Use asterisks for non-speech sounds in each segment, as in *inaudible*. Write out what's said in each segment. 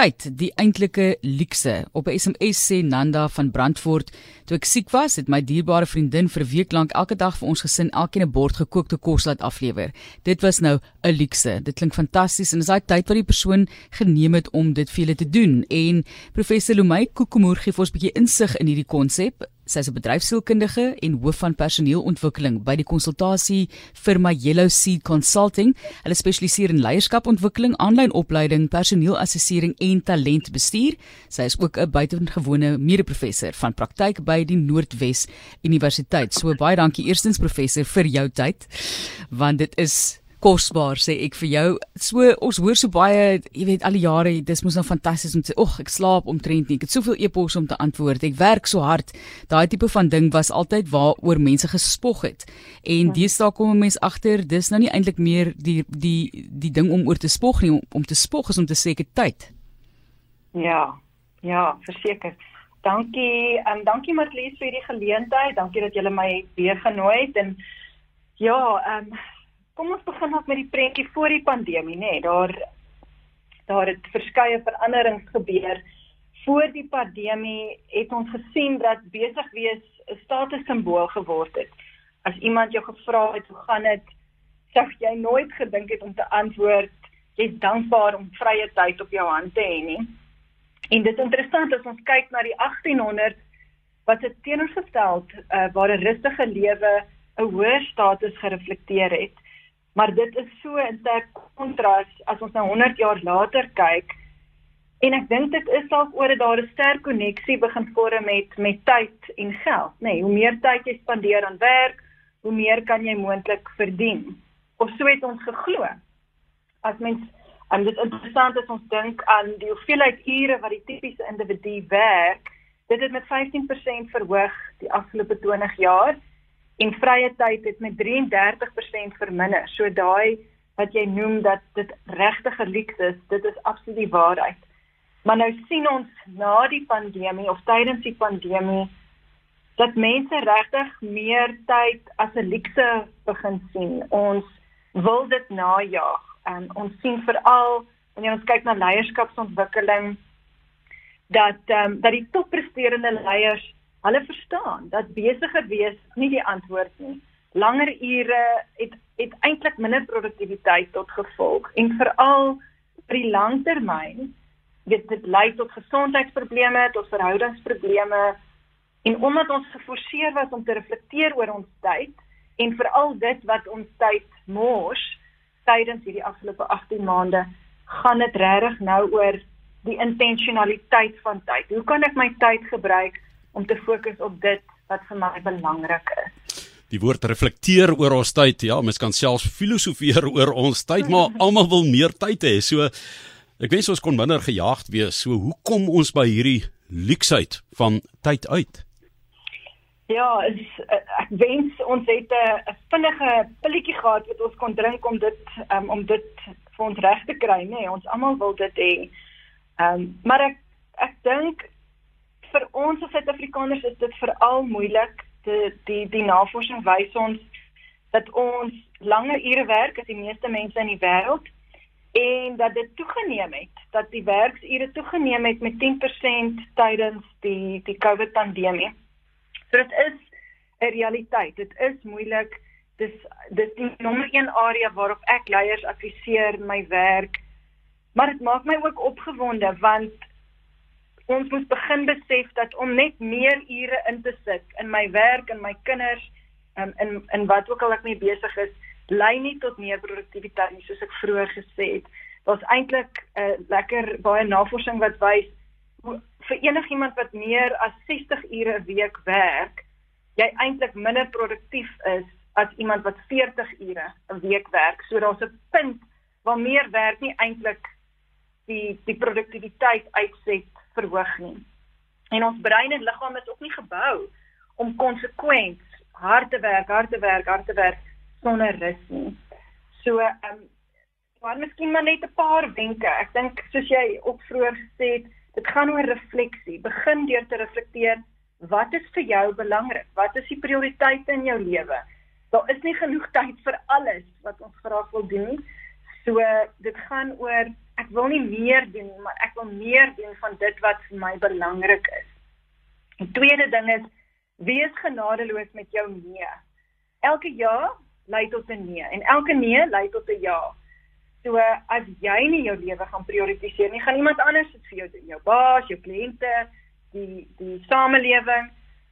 tyd die eintlike luukse. Op 'n SMS sê Nanda van Brandfort, toe ek siek was, het my dierbare vriendin vir 'n week lank elke dag vir ons gesin elkeen 'n bord gekookte kos laat aflewer. Dit was nou 'n luukse. Dit klink fantasties en is daai tyd wat die persoon geneem het om dit vir hulle te doen. En professor Lumay Kokomoer gee vir ons 'n bietjie insig in hierdie konsep. Sy is 'n bedryfsielkundige en hoof van personeelontwikkeling by die konsultasie firma Yellow Seed Consulting. Hulle spesialiseer in leierskapontwikkeling, aanlyn opleiding, personeelassessering en talentbestuur. Sy is ook 'n buitengewone mede-professor van praktyk by die Noordwes Universiteit. So baie dankie eerstens professor vir jou tyd want dit is kosbaar sê ek vir jou. So ons hoor so baie, jy weet al die jare, dis mos nou fantasties om te sê, "Ag, ek slaap omtrent nie. Ek het soveel e-posse om te antwoord. Ek werk so hard." Daai tipe van ding was altyd waaroor mense gespog het. En ja. deesdae kom 'n mens agter, dis nou nie eintlik meer die die die ding om oor te spog nie, om, om te spog is om te sê ek het tyd. Ja. Ja, verseker. Dankie, en um, dankie Marlies vir die geleentheid. Dankie dat julle my weer genooi het en ja, ehm um, kom ons begin met die prentjie voor die pandemie, nê. Nee, daar daar het verskeie veranderings gebeur. Voor die pandemie het ons gesien dat besig wees 'n statussimbool geword het. As iemand jou gevra het hoe gaan dit, sê jy nooit gedink het om te antwoord jy's dankbaar om vrye tyd op jou hand te hê nie. En dit is interessant as ons kyk na die 1800 wat dit teenoorgestel uh, waar 'n rustige lewe 'n hoër status gereflekteer het. Maar dit is so 'n sterk kontras as ons nou 100 jaar later kyk. En ek dink dit is dalk oor dat daar 'n sterk koneksie begin vorm met met tyd en geld, nê. Nee, hoe meer tyd jy spandeer aan werk, hoe meer kan jy moontlik verdien. Of so het ons geglo. As mens en dit is interessant as ons dink aan die hoeveelheid ure wat die tipiese individu werk, dit het met 15% verhoog die afgelope 20 jaar en vrye tyd het met 33% verminder. So daai wat jy noem dat dit regtig geliek is, dit is absoluut die waarheid. Maar nou sien ons na die pandemie of tydens die pandemie dat mense regtig meer tyd as 'n luukse begin sien. Ons wil dit najag en ons sien veral wanneer ons kyk na leierskapsontwikkeling dat ehm um, dat die toppresterende leiers hulle verstaan dat besigheid wees nie die antwoord nie. Langer ure het het eintlik minder produktiwiteit tot gevolg en veral vir die langtermyn dit dit lei tot gesondheidsprobleme, tot verhoudingsprobleme en omdat ons geforseer was om te reflekteer oor ons tyd en veral dit wat ons tyd mors tydens hierdie afgelope 18 maande gaan dit regtig nou oor die intentionaliteit van tyd. Hoe kan ek my tyd gebruik om te fokus op dit wat vir my belangrik is. Die woord reflekteer oor ons tyd, ja, mens kan selfs filosofeer oor ons tyd, maar almal wil meer tyd hê. So ek wens ons kon minder gejaagd wees. So hoe kom ons by hierdie luksheid van tyd uit? Ja, is, ek wens ons het 'n vinnige pilletjie gehad wat ons kon drink om dit um, om dit vir ons reg te kry, nê. Nee, ons almal wil dit hê. Ehm, um, maar ek ek dink vir ons as Suid-Afrikaners is dit veral moeilik. Die die die navorsing wys ons dat ons langer ure werk as die meeste mense in die wêreld en dat dit toegeneem het, dat die werksure toegeneem het met 10% tydens die die COVID pandemie. So dit is 'n realiteit. Dit is moeilik. Dis dis die nommer 1 area waarop ek leiers adviseer my werk. Maar dit maak my ook opgewonde want ons moet begin besef dat om net meer ure in te sit in my werk en my kinders um, in in wat ook al ek mee besig is, lei nie tot meer produktiwiteit nie soos ek vroeër gesê het. Daar's eintlik 'n uh, lekker baie navorsing wat wys vir enigiemand wat meer as 60 ure 'n week werk, jy eintlik minder produktief is as iemand wat 40 ure 'n week werk. So daar's 'n punt waar meer werk nie eintlik die die produktiwiteit uitset verhoog nie. En ons brein en liggaam is ook nie gebou om konsekwent hard te werk, hard te werk, hard te werk sonder rus nie. So ehm um, maar miskien maar net 'n paar wenke. Ek dink soos jy ook vroeër gesê het, dit gaan oor refleksie. Begin deur te reflekteer wat is vir jou belangrik? Wat is die prioriteite in jou lewe? Daar is nie genoeg tyd vir alles wat ons graag wil doen nie. So dit gaan oor ek wil nie meer doen maar ek wil meer doen van dit wat vir my belangrik is. Die tweede ding is wees genadeloos met jou nee. Elke ja lei tot 'n nee en elke nee lei tot 'n ja. So as jy nie jou lewe gaan prioritiseer nie, gaan iemand anders dit vir jou doen. Jou baas, jou kliënte, die die samelewing.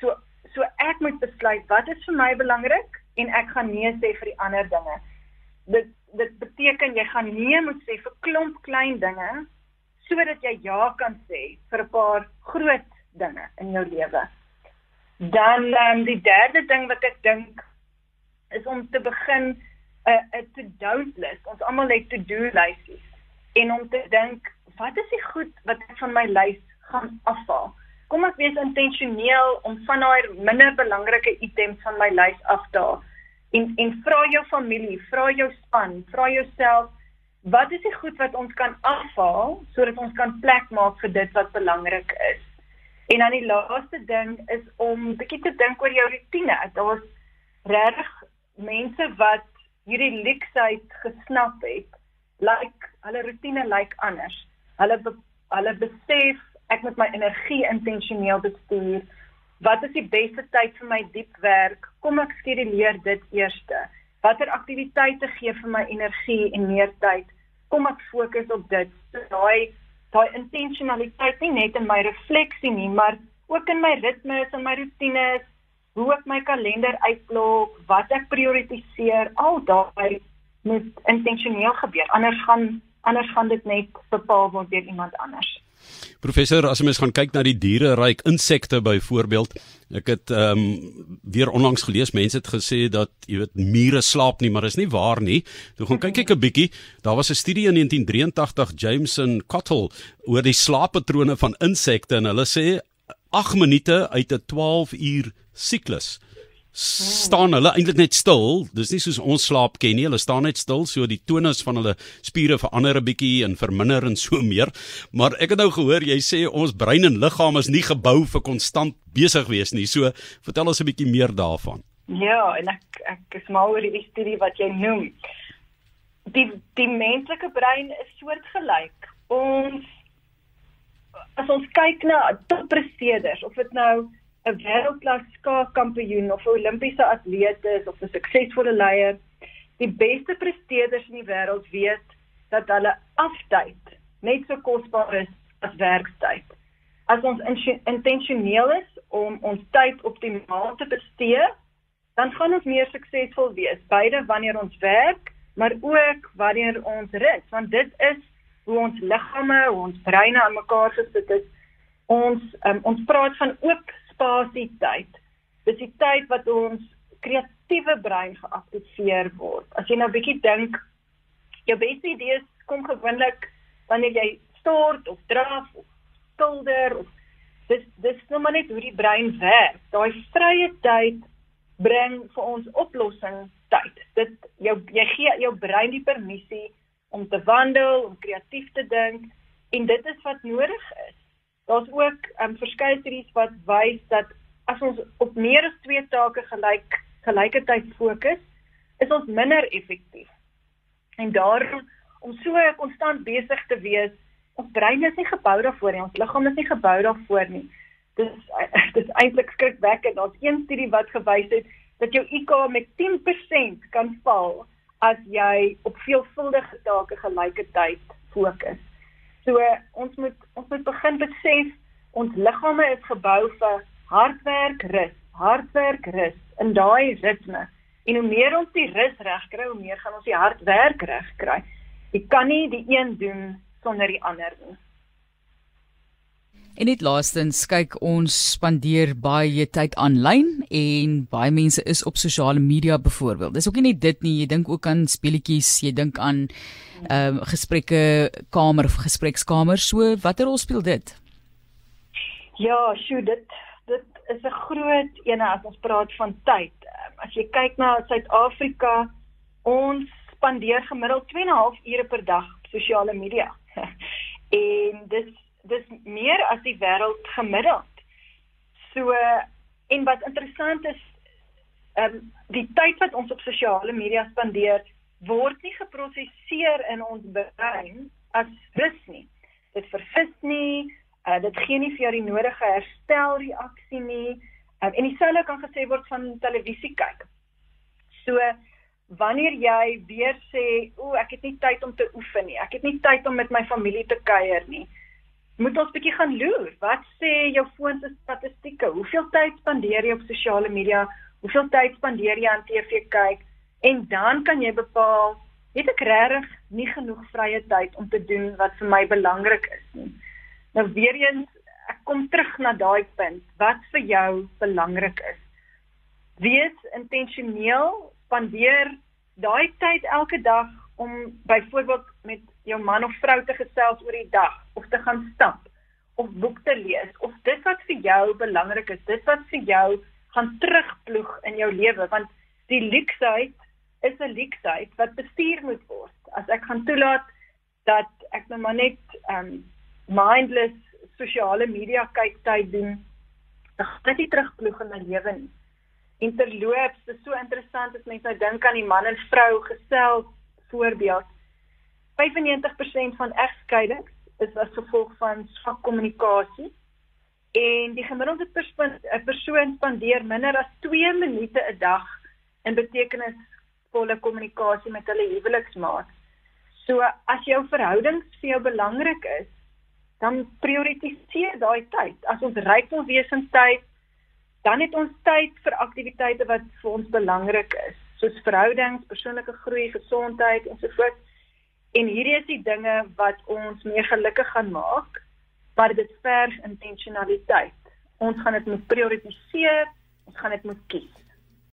So so ek moet besluit wat is vir my belangrik en ek gaan nee sê vir die ander dinge. Dit dit beteken jy gaan nee moet sê vir klomp klein dinge sodat jy ja kan sê vir 'n paar groot dinge in jou lewe. Dan um, die derde ding wat ek dink is om te begin 'n uh, 'n to-do list. Ons almal het to-do lysies en om te dink wat is die goed wat ek van my lys gaan afhaal? Kom ek wees intentioneel om van daai minder belangrike items van my lys af te haal en en vra jou familie, vra jou span, vra jouself wat is die goed wat ons kan afhaal sodat ons kan plek maak vir dit wat belangrik is. En dan die laaste ding is om bietjie te dink oor jou rotine. Daar's regtig mense wat hierdie leksheid gesnap het. Like hulle rotine lyk like anders. Hulle be, hulle besef ek moet my energie intentioneel bestuur Wat is die beste tyd vir my diep werk? Kom ek skeduleer dit eerste. Watter aktiwiteite gee vir my energie en meer tyd? Kom ek fokus op dit. So daai daai intentionaliteit nie net in my refleksie nie, maar ook in my ritmes en my rotines, hoe ek my kalender uitblok, wat ek prioritiseer, al daai moet intentioneel gebeur. Anders gaan anders gaan dit net bepaal word deur iemand anders. Professor, as mens gaan kyk na die diereryk, insekte byvoorbeeld, ek het ehm um, weer onlangs gelees mense het gesê dat jy weet mure slaap nie, maar is nie waar nie. Toe gaan kyk ek 'n bietjie, daar was 'n studie in 1983 Jameson Cottle oor die slaappatrone van insekte en hulle sê 8 minute uit 'n 12 uur siklus staan hulle eintlik net stil. Dis nie soos ons slaap ken nie. Hulle staan net stil, so die tonus van hulle spiere verander 'n bietjie en verminder en so meer. Maar ek het nou gehoor jy sê ons brein en liggaam is nie gebou vir konstant besig wees nie. So vertel ons 'n bietjie meer daarvan. Ja, en ek ek is mal oor die studie wat jy noem. Die die menslike brein is soortgelyk. Ons as ons kyk na toppresteerders of dit nou 'n wêreldklas skaakkampioen of 'n Olimpiese atleet is of 'n suksesvolle leier, die beste presteerders in die wêreld weet dat hulle aftyd net so kosbaar is as werktyd. As ons intentioneel is om ons tyd optimaal te bestee, dan gaan ons meer suksesvol wees, beide wanneer ons werk, maar ook wanneer ons rus, want dit is hoe ons liggame, ons breine aan mekaar gesit is. Ons um, ons praat van oop spasietyd. Dis die tyd wat ons kreatiewe brein geaktiveer word. As jy nou bietjie dink, jou beste idees kom gewoonlik wanneer jy stort of draf of skilder of dis dis nou maar net hoe die brein werk. Daai vrye tyd bring vir ons oplossing tyd. Dit jou jy gee jou brein die permissie om te wandel, om kreatief te dink en dit is wat nodig is. Daar's ook um, verskeie studies wat wys dat as ons op meer as twee take gelyk gelyke tyd fokus, is ons minder effektief. En daarom om so konstant besig te wees, ons brein is nie gebou daarvoor nie, ons liggaam is nie gebou daarvoor nie. Dis *laughs* dis eintlik skrikwekkend. Daar's een studie wat gewys het dat jou IQ met 10% kan val as jy op veelvuldige take gelyke tyd fokus. So ons moet ons moet begin besef ons liggame is gebou vir hardwerk, rus, hardwerk, rus in daai ritme. En hoe meer ons die rus reg kry, hoe meer gaan ons die hardwerk reg kry. Jy kan nie die een doen sonder die ander nie. En net laastens kyk ons spandeer baie tyd aanlyn en baie mense is op sosiale media byvoorbeeld. Dis ook nie net dit nie, jy dink ook aan speletjies, jy dink aan ehm uh, gesprekke kamer of gesprekskamer. So watter rol speel dit? Ja, sjoe, dit dit is 'n groot ene as ons praat van tyd. As jy kyk na Suid-Afrika, ons spandeer gemiddeld 2.5 ure per dag op sosiale media. *laughs* en dis dis meer as die wêreld gemiddeld. So en wat interessant is, ehm um, die tyd wat ons op sosiale media spandeer word nie geprosesseer in ons brein as rus nie. Dit verfis nie, uh, dit gee nie vir jou die nodige herstelreaksie nie. Um, en dieselfde kan gesê word van televisie kyk. So wanneer jy weer sê, "O, ek het nie tyd om te oefen nie. Ek het nie tyd om met my familie te kuier nie." Moet ons bietjie gaan loer. Wat sê jou foon se statistieke? Hoeveel tyd spandeer jy op sosiale media? Hoeveel tyd spandeer jy aan TV kyk? En dan kan jy bepaal, het ek regtig nie genoeg vrye tyd om te doen wat vir my belangrik is nie. Nou weer eens, ek kom terug na daai punt. Wat vir jou belangrik is. Wees intentioneel spandeer daai tyd elke dag om byvoorbeeld met jou man of vrou te gesels oor die dag of te gaan stap of boek te lees of dit wat vir jou belangrik is, dit wat vir jou gaan terugploeg in jou lewe want die luksheid is 'n luksheid wat bestuur moet word. As ek gaan toelaat dat ek nou maar net um mindless sosiale media kyk tyd doen, dan gaan dit terugploeg in my lewe nie en terloops, dit is so interessant as mense nou dink aan die man en vrou gesels voorbeeld. 95% van egskeidings is as gevolg van swak kommunikasie en die gemiddelde persoon 'n persoon spandeer minder as 2 minute 'n dag in betekenisvolle kommunikasie met hulle huweliksmaat. So as jou verhoudings vir jou belangrik is, dan prioritiseer daai tyd. As ons ryk wil wees in tyd, dan het ons tyd vir aktiwiteite wat vir ons belangrik is, soos verhoudings, persoonlike groei, gesondheid en so voort. En hierdie is die dinge wat ons meer gelukkig gaan maak, maar dit verg intentionaliteit. Ons gaan dit moet prioritiseer, ons gaan dit moet kies.